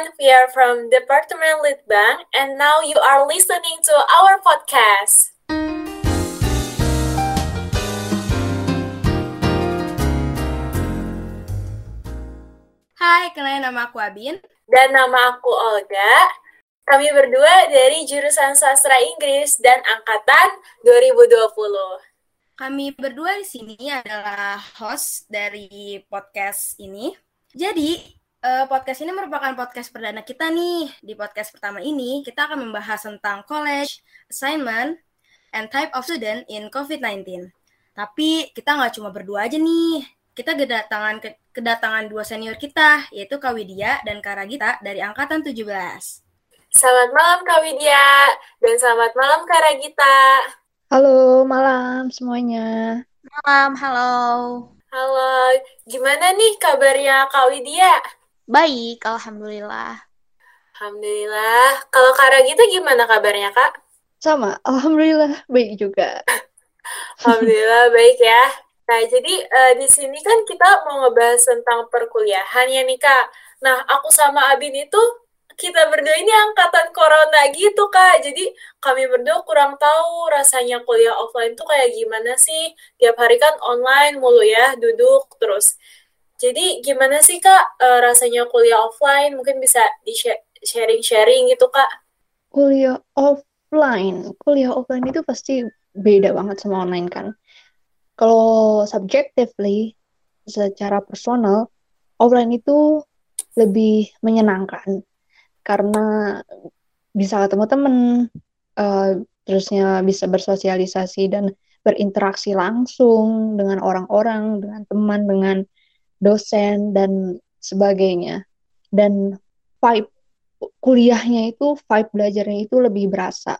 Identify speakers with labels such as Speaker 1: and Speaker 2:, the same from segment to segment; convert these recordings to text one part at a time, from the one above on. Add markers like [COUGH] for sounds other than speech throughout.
Speaker 1: are from Department Litbang, and now you are listening to our podcast.
Speaker 2: Hai, kenalin nama aku Abin.
Speaker 1: Dan nama aku Olga. Kami berdua dari jurusan Sastra Inggris dan angkatan 2020.
Speaker 2: Kami berdua di sini adalah host dari podcast ini. Jadi, uh, podcast ini merupakan podcast perdana kita nih. Di podcast pertama ini, kita akan membahas tentang college, assignment, and type of student in COVID-19. Tapi kita nggak cuma berdua aja nih. Kita kedatangan ke, kedatangan dua senior kita, yaitu Kak Widya dan Kak Ragita dari Angkatan 17.
Speaker 1: Selamat malam Kak Widya, dan selamat malam Kak Ragita.
Speaker 3: Halo, malam semuanya.
Speaker 4: Malam, halo.
Speaker 1: Halo, gimana nih kabarnya Kak Widya?
Speaker 4: Baik, alhamdulillah.
Speaker 1: Alhamdulillah. Kalau Kak Ragita gimana kabarnya, Kak?
Speaker 3: Sama, alhamdulillah baik juga. [LAUGHS]
Speaker 1: alhamdulillah baik ya. Nah, jadi uh, di sini kan kita mau ngebahas tentang perkuliahan ya nih, Kak. Nah, aku sama Abin itu kita berdua ini angkatan corona gitu, Kak. Jadi kami berdua kurang tahu rasanya kuliah offline tuh kayak gimana sih. Tiap hari kan online mulu ya, duduk terus. Jadi gimana sih Kak uh, rasanya kuliah offline? Mungkin bisa di sharing-sharing gitu Kak.
Speaker 3: Kuliah offline, kuliah offline itu pasti beda banget sama online kan. Kalau subjectively, secara personal, offline itu lebih menyenangkan karena bisa ketemu temen, uh, terusnya bisa bersosialisasi dan berinteraksi langsung dengan orang-orang, dengan teman, dengan dosen dan sebagainya. Dan vibe kuliahnya itu vibe belajarnya itu lebih berasa.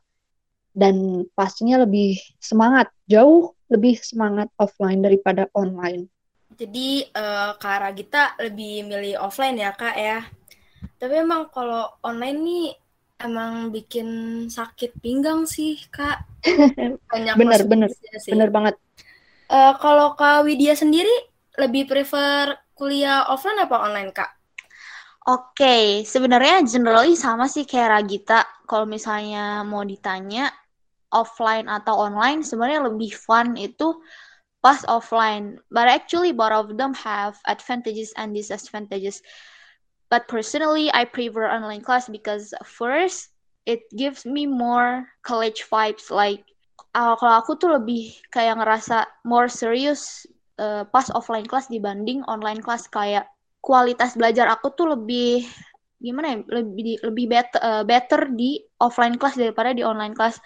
Speaker 3: Dan pastinya lebih semangat jauh lebih semangat offline daripada online.
Speaker 2: Jadi uh, Kak Ragita lebih milih offline ya Kak ya? Tapi emang kalau online nih emang bikin sakit pinggang sih Kak. [LAUGHS]
Speaker 3: Banyak bener bener. sih. bener banget.
Speaker 2: Uh, kalau Kak Widya sendiri lebih prefer kuliah offline apa online, Kak?
Speaker 4: Oke, okay. sebenarnya generally sama sih kayak Ragita. Kalau misalnya mau ditanya offline atau online, sebenarnya lebih fun itu pas offline. But actually both of them have advantages and disadvantages. But personally, I prefer online class because first, it gives me more college vibes. Like, uh, kalau aku tuh lebih kayak ngerasa more serious uh, pas offline class dibanding online class kayak kualitas belajar aku tuh lebih gimana ya lebih lebih better uh, better di offline class daripada di online class.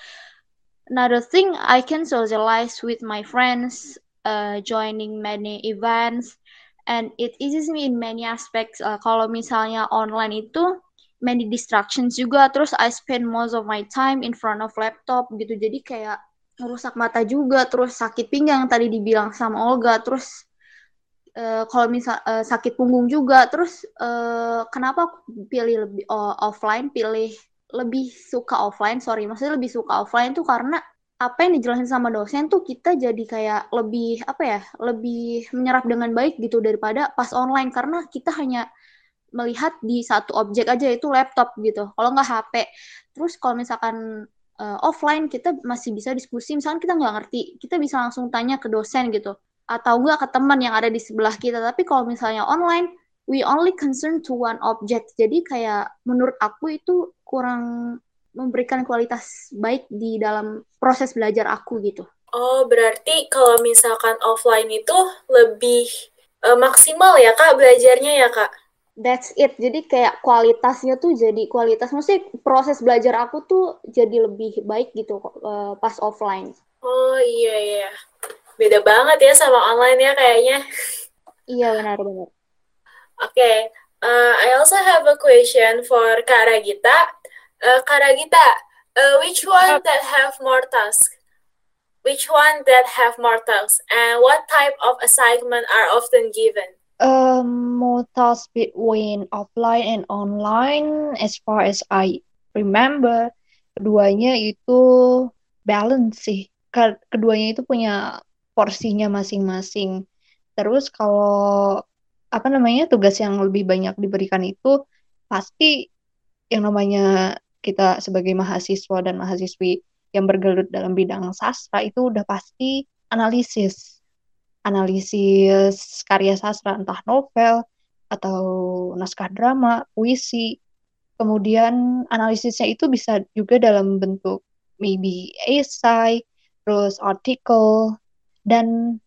Speaker 4: Another thing I can socialize with my friends, uh, joining many events, and it eases me in many aspects. Uh, kalau misalnya online itu many distractions juga, terus I spend most of my time in front of laptop gitu. Jadi kayak rusak mata juga, terus sakit pinggang tadi dibilang sama Olga, terus uh, kalau misal uh, sakit punggung juga, terus uh, kenapa pilih lebih uh, offline, pilih lebih suka offline, sorry, maksudnya lebih suka offline tuh karena apa yang dijelasin sama dosen tuh kita jadi kayak lebih apa ya, lebih menyerap dengan baik gitu daripada pas online karena kita hanya melihat di satu objek aja itu laptop gitu. Kalau nggak HP. Terus kalau misalkan uh, offline kita masih bisa diskusi. Misalnya kita nggak ngerti kita bisa langsung tanya ke dosen gitu. Atau enggak ke teman yang ada di sebelah kita. Tapi kalau misalnya online we only concern to one object. Jadi kayak menurut aku itu kurang memberikan kualitas baik di dalam proses belajar aku gitu.
Speaker 1: Oh berarti kalau misalkan offline itu lebih uh, maksimal ya kak belajarnya ya kak
Speaker 4: that's it. Jadi kayak kualitasnya tuh jadi kualitas. Mesti proses belajar aku tuh jadi lebih baik gitu uh, pas offline.
Speaker 1: Oh iya iya. Beda banget ya sama online ya kayaknya.
Speaker 4: Iya benar benar.
Speaker 1: Oke okay. uh, I also have a question for Kak Ragita. Uh, Kak Ragita uh, which one that have more task? Which one that have more tasks and what type of assignment are often given
Speaker 3: um, tasks between offline and online as far as I remember keduanya itu balance sih. Keduanya itu punya porsinya masing-masing. Terus kalau apa namanya tugas yang lebih banyak diberikan itu pasti yang namanya kita sebagai mahasiswa dan mahasiswi yang bergelut dalam bidang sastra itu udah pasti analisis analisis karya sastra entah novel atau naskah drama, puisi. Kemudian analisisnya itu bisa juga dalam bentuk maybe essay, terus artikel dan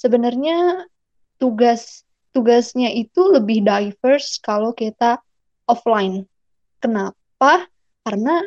Speaker 3: sebenarnya tugas tugasnya itu lebih diverse kalau kita offline. Kenapa? Karena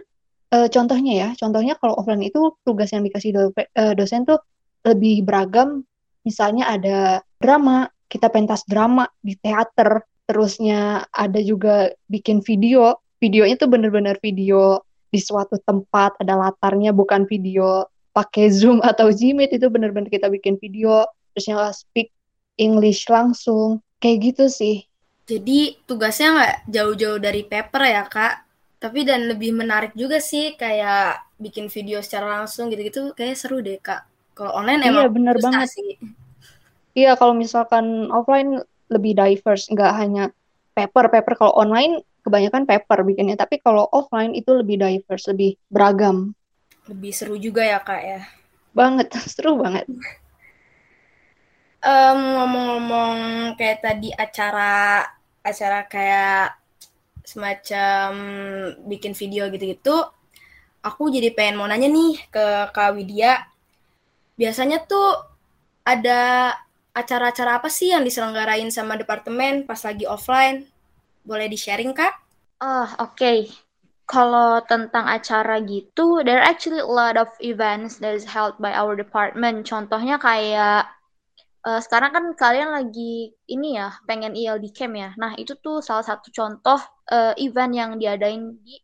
Speaker 3: e, contohnya ya, contohnya kalau offline itu tugas yang dikasih do, e, dosen tuh lebih beragam. Misalnya ada drama, kita pentas drama di teater, terusnya ada juga bikin video. Videonya tuh bener-bener video di suatu tempat, ada latarnya bukan video pakai Zoom atau Gmeet itu bener-bener kita bikin video, terusnya speak English langsung, kayak gitu sih.
Speaker 2: Jadi tugasnya nggak jauh-jauh dari paper ya kak, tapi dan lebih menarik juga sih kayak bikin video secara langsung gitu-gitu kayak seru deh kak. Kalau online
Speaker 3: iya,
Speaker 2: emang
Speaker 3: bener banget
Speaker 2: sih.
Speaker 3: Iya kalau misalkan offline lebih diverse, nggak hanya paper paper kalau online kebanyakan paper bikinnya, tapi kalau offline itu lebih diverse, lebih beragam.
Speaker 2: Lebih seru juga ya kak ya.
Speaker 3: Banget, [LAUGHS] seru banget
Speaker 2: um, ngomong-ngomong kayak tadi acara acara kayak semacam bikin video gitu-gitu, aku jadi pengen mau nanya nih ke Kak Widya. Biasanya tuh ada acara-acara apa sih yang diselenggarain sama departemen pas lagi offline? Boleh di-sharing, Kak?
Speaker 4: Uh, oke. Okay. Kalau tentang acara gitu, there are actually a lot of events that is held by our department. Contohnya kayak uh, sekarang kan kalian lagi ini ya pengen ELD camp ya. Nah itu tuh salah satu contoh uh, event yang diadain di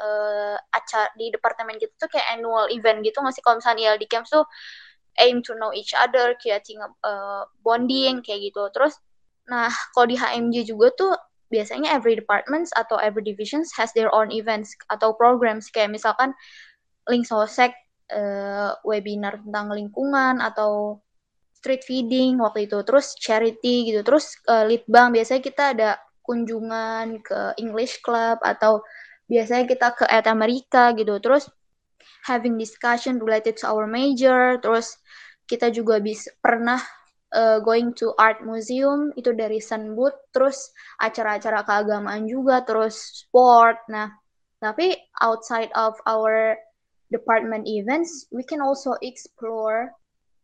Speaker 4: uh, acara di departemen gitu tuh kayak annual event gitu nggak sih? Kalau misalnya ELD camp tuh aim to know each other, creating uh, bonding kayak gitu. Terus, nah kalau di HMJ juga tuh biasanya every departments atau every divisions has their own events atau programs. Kayak misalkan link sosek uh, webinar tentang lingkungan atau street feeding waktu itu. Terus charity gitu. Terus uh, litbang biasanya kita ada kunjungan ke English Club atau biasanya kita ke At America gitu. Terus having discussion related to our major. Terus kita juga bisa pernah uh, going to art museum. Itu dari Sunboot terus acara-acara keagamaan juga. Terus sport. Nah tapi outside of our department events we can also explore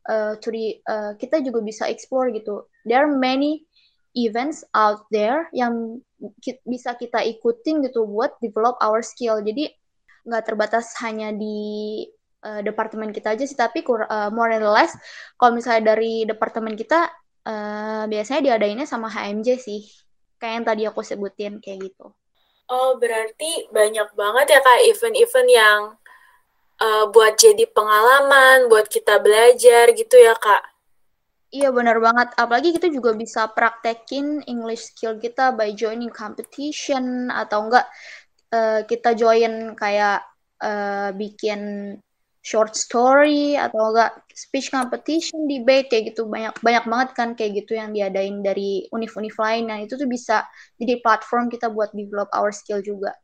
Speaker 4: uh, to the uh, kita juga bisa explore gitu. There are many events out there yang ki bisa kita ikutin gitu buat develop our skill. Jadi nggak terbatas hanya di uh, departemen kita aja sih, tapi uh, more and less kalau misalnya dari departemen kita uh, biasanya diadainnya sama HMJ sih. Kayak yang tadi aku sebutin kayak gitu.
Speaker 1: Oh, berarti banyak banget ya kayak event-event yang uh, buat jadi pengalaman, buat kita belajar gitu ya kak.
Speaker 4: Iya benar banget. Apalagi kita juga bisa praktekin English skill kita by joining competition atau enggak uh, kita join kayak uh, bikin short story atau enggak speech competition, debate kayak gitu banyak banyak banget kan kayak gitu yang diadain dari univ-univ lain. Nah itu tuh bisa jadi platform kita buat develop our skill juga.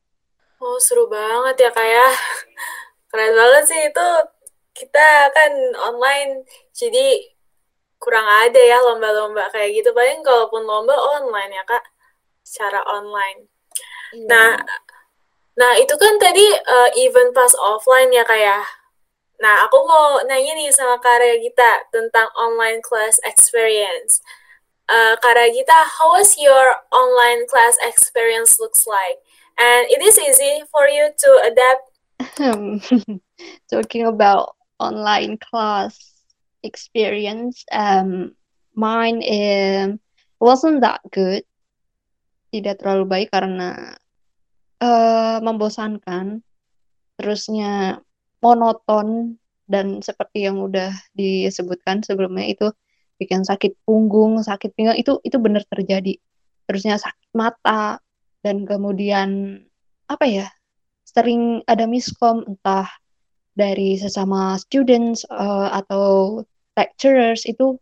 Speaker 1: Oh seru banget ya kayak. Ya keren banget sih itu kita kan online jadi kurang ada ya lomba-lomba kayak gitu. Paling kalaupun lomba online ya kak. Secara online. Iya. nah nah itu kan tadi uh, event pas offline ya kak ya. Nah aku mau nanya nih sama karya kita tentang online class experience. Uh, karya kita how was your online class experience looks like? And it is easy for you to adapt. [LAUGHS]
Speaker 3: Talking about online class experience, um, mine um, wasn't that good. Tidak terlalu baik karena uh, membosankan, terusnya monoton dan seperti yang udah disebutkan sebelumnya itu bikin sakit punggung, sakit pinggang itu itu benar terjadi. Terusnya sakit mata dan kemudian apa ya sering ada miskom entah dari sesama students uh, atau lecturers itu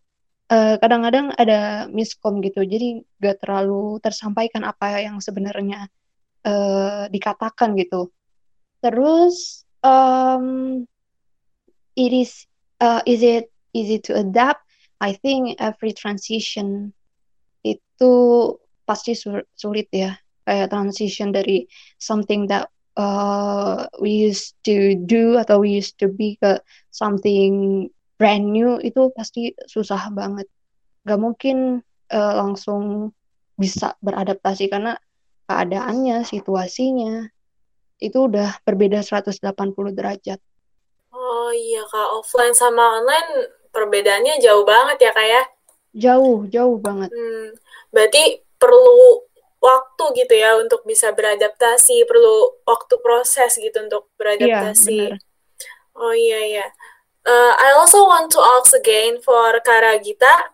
Speaker 3: eh, kadang-kadang ada miskom gitu jadi gak terlalu tersampaikan apa yang sebenarnya uh, dikatakan gitu. Terus um, it is uh, is it easy to adapt? I think every transition itu pasti sulit ya kayak transition dari something that uh, we used to do atau we used to be ke something brand new itu pasti susah banget. Gak mungkin uh, langsung bisa beradaptasi karena keadaannya situasinya itu udah berbeda 180 derajat.
Speaker 1: Oh iya kak. Offline sama online perbedaannya jauh banget ya kak ya?
Speaker 3: Jauh jauh banget.
Speaker 1: Hmm, berarti perlu waktu gitu ya untuk bisa beradaptasi, perlu waktu proses gitu untuk beradaptasi.
Speaker 3: Iya,
Speaker 1: oh iya iya. Uh, I also want to ask again for Karagita.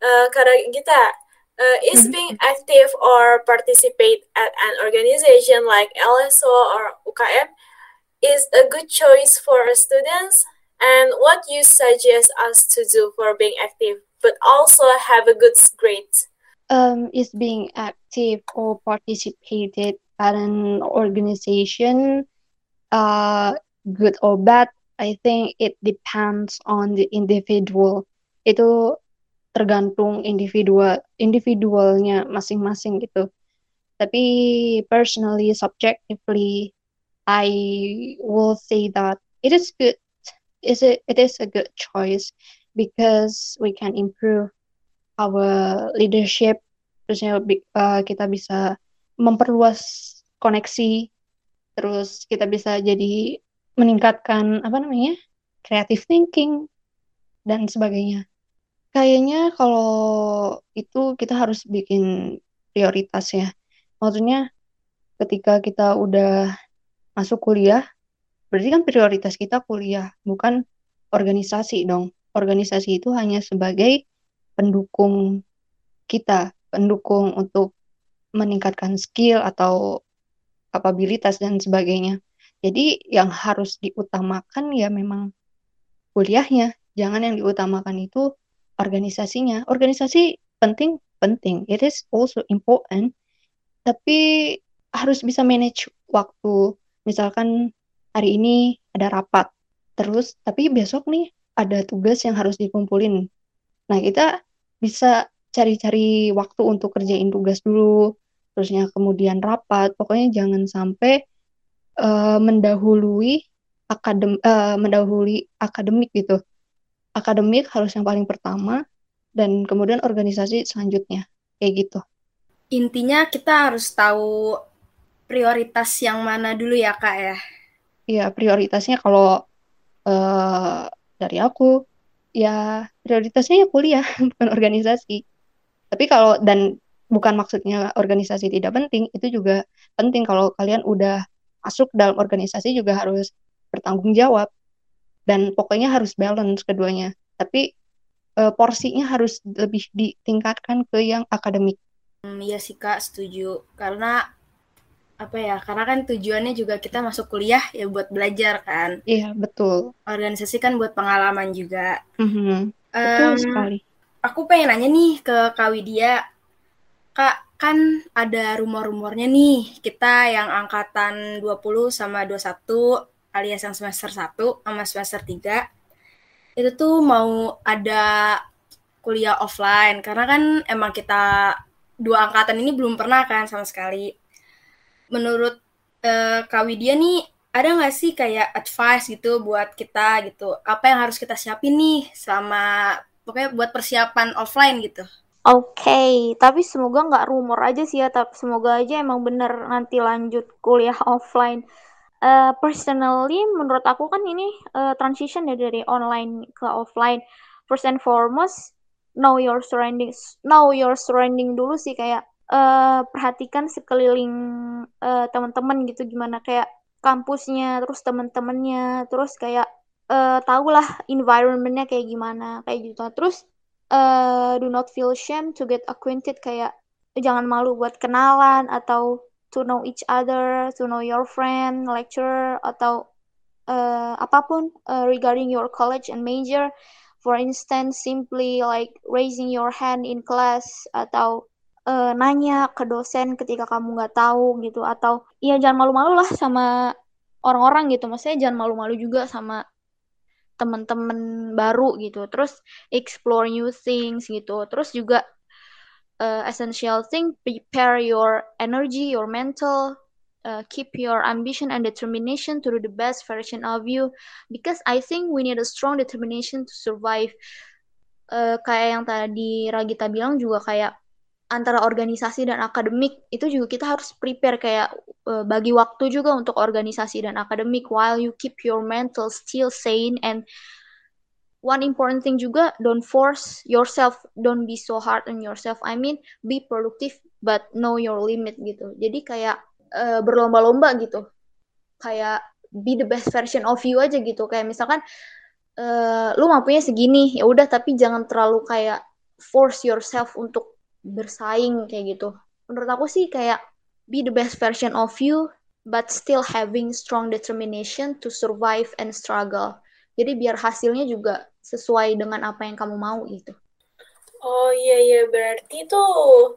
Speaker 1: Uh, Karagita, uh, is mm-hmm. being active or participate at an organization like LSO or UKM is a good choice for students? And what you suggest us to do for being active, but also have a good grade?
Speaker 3: um, is being active or participated at an organization uh, good or bad I think it depends on the individual. Itu tergantung individual individualnya masing-masing gitu. Tapi personally subjectively I will say that it is good. Is it it is a good choice because we can improve our leadership. Terusnya uh, kita bisa memperluas koneksi terus kita bisa jadi meningkatkan apa namanya creative thinking dan sebagainya. Kayaknya kalau itu kita harus bikin prioritas ya. Maksudnya ketika kita udah masuk kuliah berarti kan prioritas kita kuliah bukan organisasi dong. Organisasi itu hanya sebagai pendukung kita, pendukung untuk meningkatkan skill atau kapabilitas dan sebagainya. Jadi yang harus diutamakan ya memang kuliahnya, jangan yang diutamakan itu organisasinya. Organisasi penting, penting. It is also important. Tapi harus bisa manage waktu. Misalkan hari ini ada rapat, terus tapi besok nih ada tugas yang harus dikumpulin. Nah, kita bisa cari-cari waktu untuk kerjain tugas dulu, terusnya kemudian rapat. Pokoknya jangan sampai uh, mendahului akadem uh, mendahului akademik gitu. Akademik harus yang paling pertama dan kemudian organisasi selanjutnya. Kayak gitu.
Speaker 2: Intinya kita harus tahu prioritas yang mana dulu ya, Kak ya.
Speaker 3: Iya, prioritasnya kalau uh, dari aku ya prioritasnya ya kuliah [LAUGHS] bukan organisasi tapi kalau dan bukan maksudnya organisasi tidak penting itu juga penting kalau kalian udah masuk dalam organisasi juga harus bertanggung jawab. Dan pokoknya harus balance keduanya. Tapi e, porsinya harus lebih ditingkatkan ke yang akademik.
Speaker 2: Hmm, iya sih kak setuju. Karena apa ya karena kan tujuannya juga kita masuk kuliah ya buat belajar kan.
Speaker 3: Iya betul.
Speaker 2: Organisasi kan buat pengalaman juga.
Speaker 3: Mm-hmm. betul um, sekali.
Speaker 2: aku pengen nanya nih ke Kak Widya. Kak kan ada rumor-rumornya nih kita yang angkatan 20 sama 21 alias yang semester 1 sama semester 3 itu tuh mau ada kuliah offline. Karena kan emang kita dua angkatan ini belum pernah kan sama sekali. Menurut uh, Kak Widya nih ada nggak sih kayak advice gitu buat kita gitu? Apa yang harus kita siapin nih sama pokoknya buat persiapan offline gitu
Speaker 4: Oke, okay, tapi semoga nggak rumor aja sih ya, tapi semoga aja emang bener nanti lanjut kuliah offline. Uh, personally, menurut aku kan ini uh, transition ya dari online ke offline. First and foremost, know your surroundings, know your surrounding dulu sih kayak uh, perhatikan sekeliling uh, teman-teman gitu gimana kayak kampusnya terus teman-temannya terus kayak uh, tahulah environmentnya kayak gimana kayak gitu terus uh, do not feel shame to get acquainted kayak jangan malu buat kenalan atau to know each other to know your friend lecturer atau uh, apa pun uh, regarding your college and major. For instance simply like raising your hand in class atau uh, nanya ke dosen ketika kamu nggak tahu gitu atau ya jangan malu-malu lah sama orang-orang gitu. Maksudnya jangan malu-malu juga sama teman-teman baru gitu. Terus explore new things gitu. Terus juga uh, essential thing prepare your energy your mental uh, keep your ambition and determination to do the best version of you. Because I think we need a strong determination to survive. Uh, kayak yang tadi Ragita bilang juga kayak antara organisasi dan akademik itu juga kita harus prepare kayak uh, bagi waktu juga untuk organisasi dan akademik while you keep your mental still sane and one important thing juga don't force yourself don't be so hard on yourself. I mean be productive but know your limit gitu. Jadi kayak uh, berlomba-lomba gitu. Kayak be the best version of you aja gitu. Kayak misalkan uh, lu mampunya segini ya udah tapi jangan terlalu kayak force yourself untuk bersaing kayak gitu. Menurut aku sih kayak be the best version of you but still having strong determination to survive and struggle. Jadi biar hasilnya juga sesuai dengan apa yang kamu mau gitu.
Speaker 1: Oh iya iya berarti tuh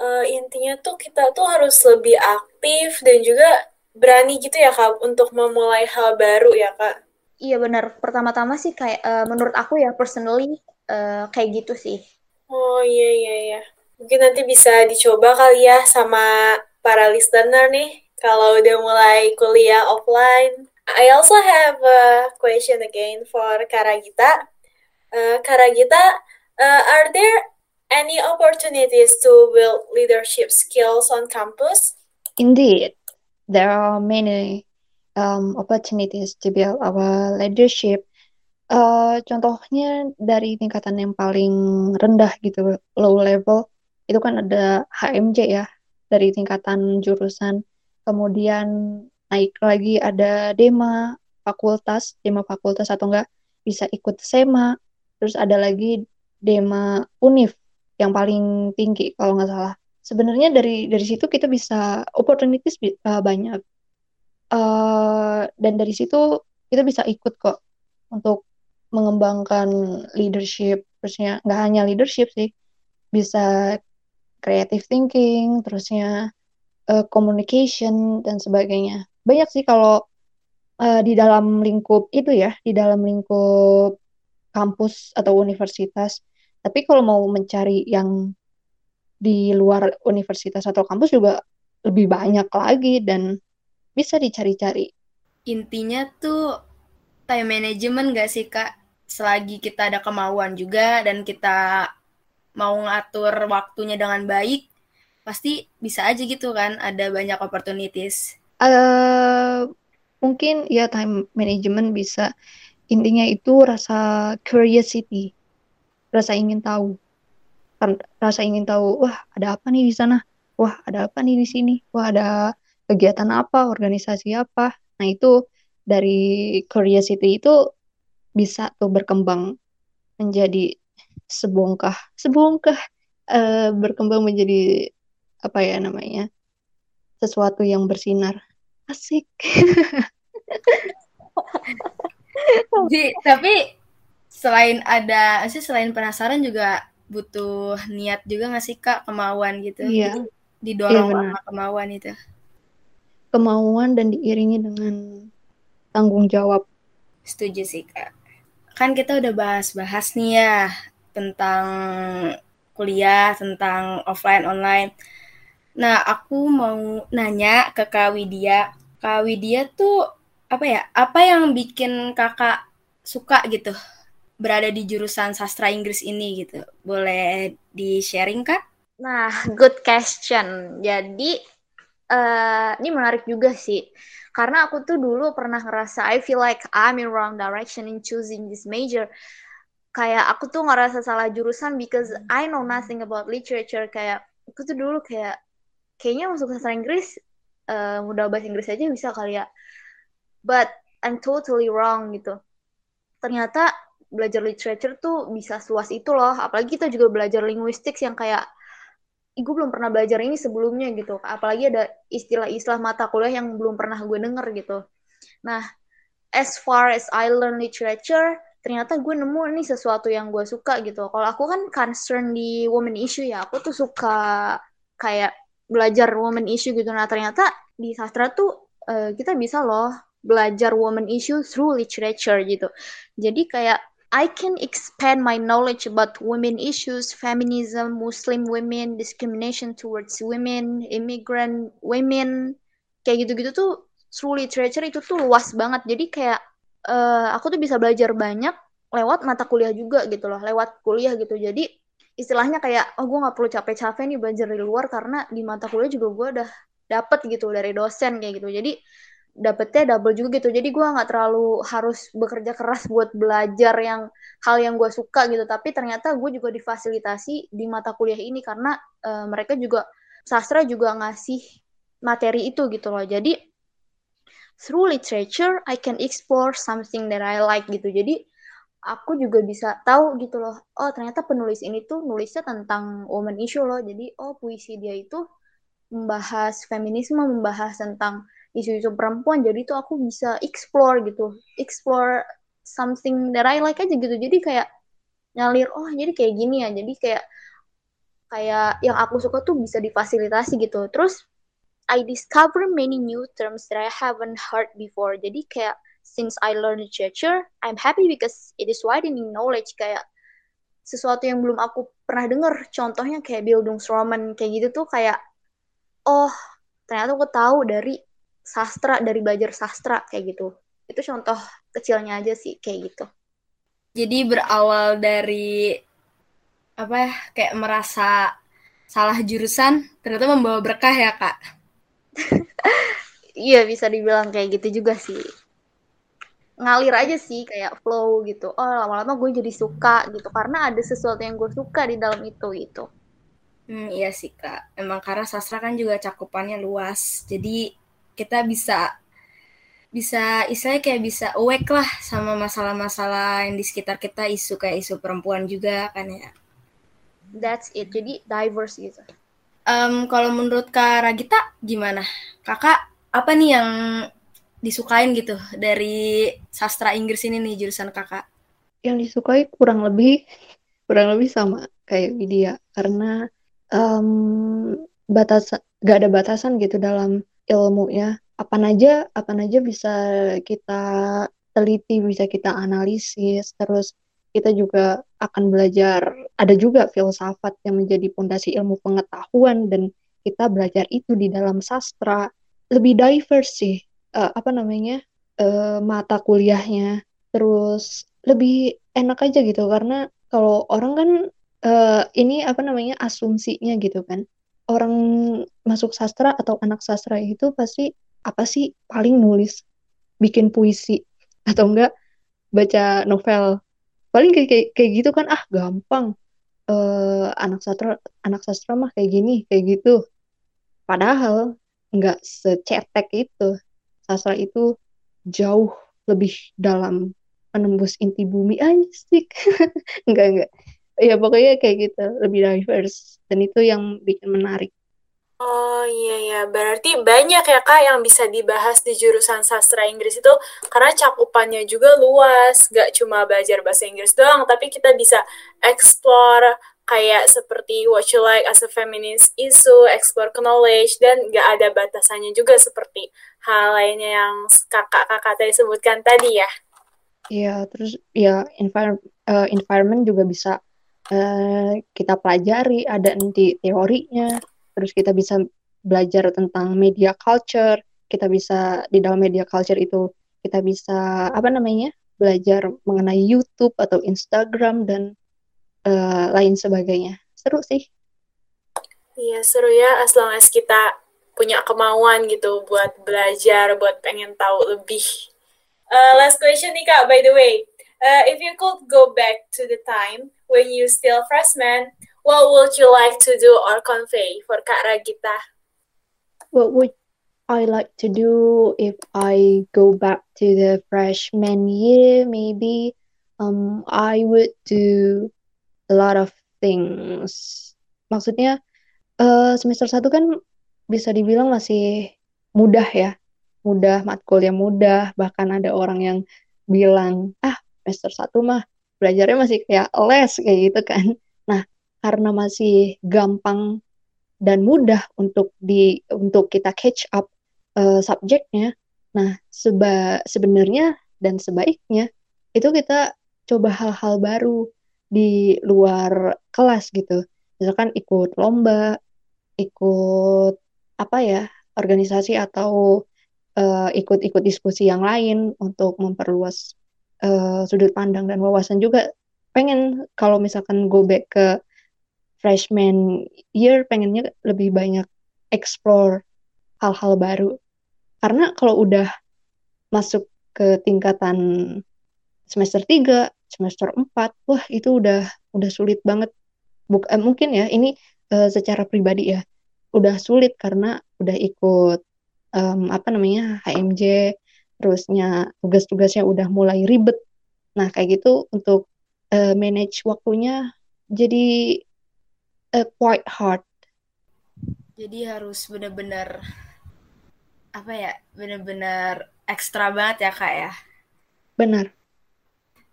Speaker 1: uh, intinya tuh kita tuh harus lebih aktif dan juga berani gitu ya kak untuk memulai hal baru ya kak.
Speaker 4: Iya benar. Pertama-tama sih kayak uh, menurut aku ya personally uh, kayak gitu sih.
Speaker 1: Oh iya iya iya. Mungkin nanti bisa dicoba kali ya sama para listener nih kalau udah mulai kuliah offline. I also have a question again for Karagita. Uh, Karagita, uh, are there any opportunities to build leadership skills on campus?
Speaker 3: Indeed, there are many um, opportunities to build our leadership Uh, contohnya dari tingkatan yang paling rendah gitu, low level, itu kan ada HMJ ya, dari tingkatan jurusan. Kemudian naik lagi ada DEMA fakultas, DEMA fakultas atau enggak bisa ikut SEMA. Terus ada lagi DEMA UNIF yang paling tinggi kalau nggak salah. Sebenarnya dari dari situ kita bisa opportunities uh, banyak. Uh, dan dari situ kita bisa ikut kok untuk mengembangkan leadership terusnya nggak hanya leadership sih bisa creative thinking terusnya uh, communication dan sebagainya. Banyak sih kalau uh, di dalam lingkup itu ya di dalam lingkup kampus atau universitas. Tapi kalau mau mencari yang di luar universitas atau kampus juga lebih banyak lagi dan bisa dicari-cari.
Speaker 2: Intinya tuh time management gak sih kak? Selagi kita ada kemauan juga dan kita mau ngatur waktunya dengan baik, pasti bisa aja gitu kan, ada banyak opportunities.
Speaker 3: Uh, mungkin ya time management bisa intinya itu rasa curiosity, rasa ingin tahu, kan, rasa ingin tahu, wah ada apa nih di sana, wah ada apa nih di sini, wah ada kegiatan apa, organisasi apa. Nah itu dari curiosity itu bisa tuh berkembang menjadi sebongkah sebongkah uh, berkembang menjadi apa ya namanya sesuatu yang bersinar. Asik. [LAUGHS]
Speaker 2: Jadi, tapi selain ada sih selain penasaran juga butuh niat juga nggak sih kak? Kemauan gitu.
Speaker 3: Iya.
Speaker 2: didorong iya, sama kemauan itu.
Speaker 3: Kemauan dan diiringi dengan tanggung jawab.
Speaker 2: Setuju sih kak. Kan kita udah bahas-bahas nih ya tentang kuliah, tentang offline online. Nah, aku mau nanya ke Kak Widya. Kak Widya tuh apa ya? Apa yang bikin kakak suka gitu berada di jurusan sastra Inggris ini gitu? Boleh di-sharing kak?
Speaker 4: Nah, good question. Jadi, uh, ini menarik juga sih. Karena aku tuh dulu pernah ngerasa I feel like I'm in wrong direction in choosing this major. Kayak aku tuh ngerasa salah jurusan because I know nothing about literature. Kayak aku tuh dulu kayak kayaknya masuk sastra Inggris uh, mudah bahasa Inggris aja bisa kali ya. But I'm totally wrong gitu. Ternyata belajar literature tuh bisa seluas itu loh. Apalagi kita juga belajar linguistics yang kayak gue belum pernah belajar ini sebelumnya gitu. Apalagi ada istilah-istilah mata kuliah yang belum pernah gue denger gitu. Nah as far as I learn literature ternyata gue nemu nih sesuatu yang gue suka gitu. Kalau aku kan concern di woman issue ya aku tuh suka kayak belajar woman issue gitu. Nah ternyata di sastra tuh uh, kita bisa loh belajar woman issue through literature gitu. Jadi kayak I can expand my knowledge about women issues, feminism, Muslim women, discrimination towards women, immigrant women, kayak gitu-gitu tuh through literature itu tuh luas banget. Jadi kayak uh, aku tuh bisa belajar banyak lewat mata kuliah juga gitu loh, lewat kuliah gitu. Jadi istilahnya kayak oh gue nggak perlu capek-capek nih belajar di luar karena di mata kuliah juga gue udah dapet gitu dari dosen kayak gitu. Jadi dapetnya double juga gitu. Jadi gue nggak terlalu harus bekerja keras buat belajar yang hal yang gue suka gitu. Tapi ternyata gue juga difasilitasi di mata kuliah ini karena uh, mereka juga sastra juga ngasih materi itu gitu loh. Jadi through literature I can explore something that I like gitu. Jadi aku juga bisa tahu gitu loh oh ternyata penulis ini tuh nulisnya tentang woman issue loh. Jadi oh puisi dia itu membahas feminisme membahas tentang isu-isu perempuan jadi tuh aku bisa explore gitu. Explore something that I like aja gitu. Jadi kayak ngalir oh jadi kayak gini ya. Jadi kayak kayak yang aku suka tuh bisa difasilitasi gitu. Terus I discover many new terms that I haven't heard before. Jadi kayak since I learn literature I'm happy because it is widening knowledge. Kayak sesuatu yang belum aku pernah dengar contohnya kayak Bildungsroman kayak gitu tuh kayak oh ternyata aku tahu dari sastra dari belajar sastra kayak gitu. Itu contoh kecilnya aja sih kayak gitu.
Speaker 2: Jadi berawal dari apa ya kayak merasa salah jurusan ternyata membawa berkah ya kak? [LAUGHS]
Speaker 4: Iya bisa dibilang kayak gitu juga sih. Ngalir aja sih kayak flow gitu. Oh lama-lama gue jadi suka gitu karena ada sesuatu yang gue suka di dalam itu gitu.
Speaker 2: Hmm, iya sih kak. Emang karena sastra kan juga cakupannya luas. Jadi kita bisa bisa istilahnya kayak bisa awake lah sama masalah-masalah yang di sekitar kita isu kayak isu perempuan juga kan ya.
Speaker 4: That's it. Jadi diverse gitu.
Speaker 2: Um, kalau menurut kak Ragita gimana? Kakak apa nih yang disukain gitu dari sastra Inggris ini nih jurusan kakak?
Speaker 3: Yang disukai kurang lebih kurang lebih sama kayak Widya. Karena um, batas gak ada batasan gitu dalam ilmunya. Apa aja apa aja bisa kita teliti bisa kita analisis. Terus kita juga akan belajar ada juga filsafat yang menjadi pondasi ilmu pengetahuan dan kita belajar itu di dalam sastra. Lebih diverse sih uh, apa namanya uh, mata kuliahnya. Terus lebih enak aja gitu karena kalau orang kan uh, ini apa namanya asumsinya gitu kan orang masuk sastra atau anak sastra itu pasti apa sih paling nulis bikin puisi atau enggak baca novel. Paling kayak kayak, gitu kan ah gampang. Uh, anak sastra anak sastra mah kayak gini kayak gitu. Padahal enggak secetek itu. Sastra itu jauh lebih dalam menembus inti bumi. Anjir [LAUGHS] enggak enggak ya pokoknya kayak gitu. Lebih diverse. Dan itu yang bikin menarik.
Speaker 1: Oh iya ya, berarti banyak ya Kak yang bisa dibahas di jurusan sastra Inggris itu. Karena cakupannya juga luas, gak cuma belajar bahasa Inggris doang, tapi kita bisa explore kayak seperti what you like as a feminist issue, explore knowledge, dan gak ada batasannya juga seperti hal lainnya yang kakak-kakak tadi sebutkan tadi ya.
Speaker 3: Iya, terus ya envir uh, environment juga bisa uh, kita pelajari, ada nanti teorinya, terus kita bisa belajar tentang media culture, kita bisa di dalam media culture itu kita bisa apa namanya belajar mengenai YouTube atau Instagram dan uh, lain sebagainya. Seru sih.
Speaker 1: Iya seru ya, as long as kita punya kemauan gitu buat belajar, buat pengen tahu lebih. Uh, last question nih kak, by the way, uh, if you could go back to the time when you still freshman, what would you like to do or convey for Kak Ragita?
Speaker 3: What would I like to do if I go back to the freshman year? Maybe um, I would do a lot of things. Maksudnya uh, semester satu kan bisa dibilang masih mudah ya, mudah matkul yang mudah. Bahkan ada orang yang bilang ah semester satu mah belajarnya masih kayak les kayak gitu kan. Nah, karena masih gampang dan mudah untuk di untuk kita catch up uh, subjeknya. Nah, seba sebenarnya dan sebaiknya itu kita coba hal-hal baru di luar kelas gitu. Misalkan ikut lomba, ikut apa ya, organisasi atau uh, ikut-ikut diskusi yang lain untuk memperluas uh, sudut pandang dan wawasan juga. Pengen kalau misalkan go back ke freshman year pengennya lebih banyak explore hal-hal baru. Karena kalau udah masuk ke tingkatan semester 3, semester 4, wah itu udah udah sulit banget. Buk eh, mungkin ya ini uh, secara pribadi ya. Udah sulit karena udah ikut um, apa namanya HMJ terusnya tugas-tugasnya udah mulai ribet. Nah kayak gitu untuk uh, manage waktunya jadi uh, quite hard.
Speaker 2: Jadi harus benar-benar apa ya benar-benar ekstra banget ya kak ya?
Speaker 3: Benar.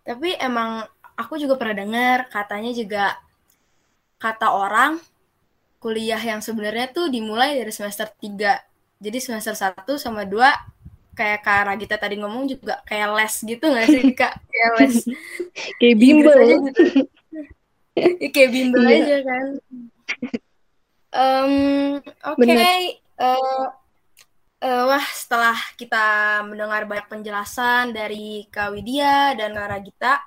Speaker 2: Tapi emang aku juga pernah dengar katanya juga kata orang kuliah yang sebenarnya tuh dimulai dari semester 3 jadi semester 1 sama 2 kayak Kak Ragita tadi ngomong juga kayak les gitu gak sih Kak? [LAUGHS] Kayak les.
Speaker 3: kayak bimbel.
Speaker 2: gitu. ya, kayak bimbel iya. aja kan. Um, Oke, okay. uh, uh, wah setelah kita mendengar banyak penjelasan dari Kak Widya dan Kak Ragita,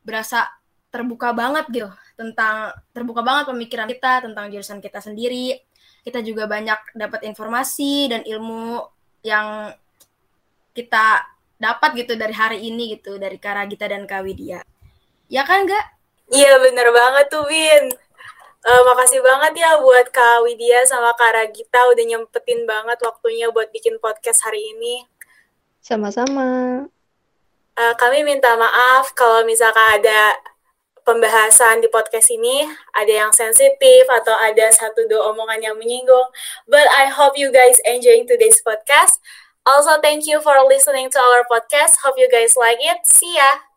Speaker 2: berasa terbuka banget gitu tentang terbuka banget pemikiran kita tentang jurusan kita sendiri kita juga banyak dapat informasi dan ilmu yang kita dapat gitu dari hari ini gitu dari Karagita dan Kawidia. Ya kan enggak?
Speaker 1: Iya bener banget tuh Win. Uh, makasih banget ya buat Kak Widya sama Kak Ragita udah nyempetin banget waktunya buat bikin podcast hari ini.
Speaker 3: Sama-sama.
Speaker 1: Uh, kami minta maaf kalau misalkan ada pembahasan di podcast ini ada yang sensitif atau ada satu dua omongan yang menyinggung. But I hope you guys enjoying today's podcast. Also, thank you for listening to our podcast. Hope you guys like it. See ya.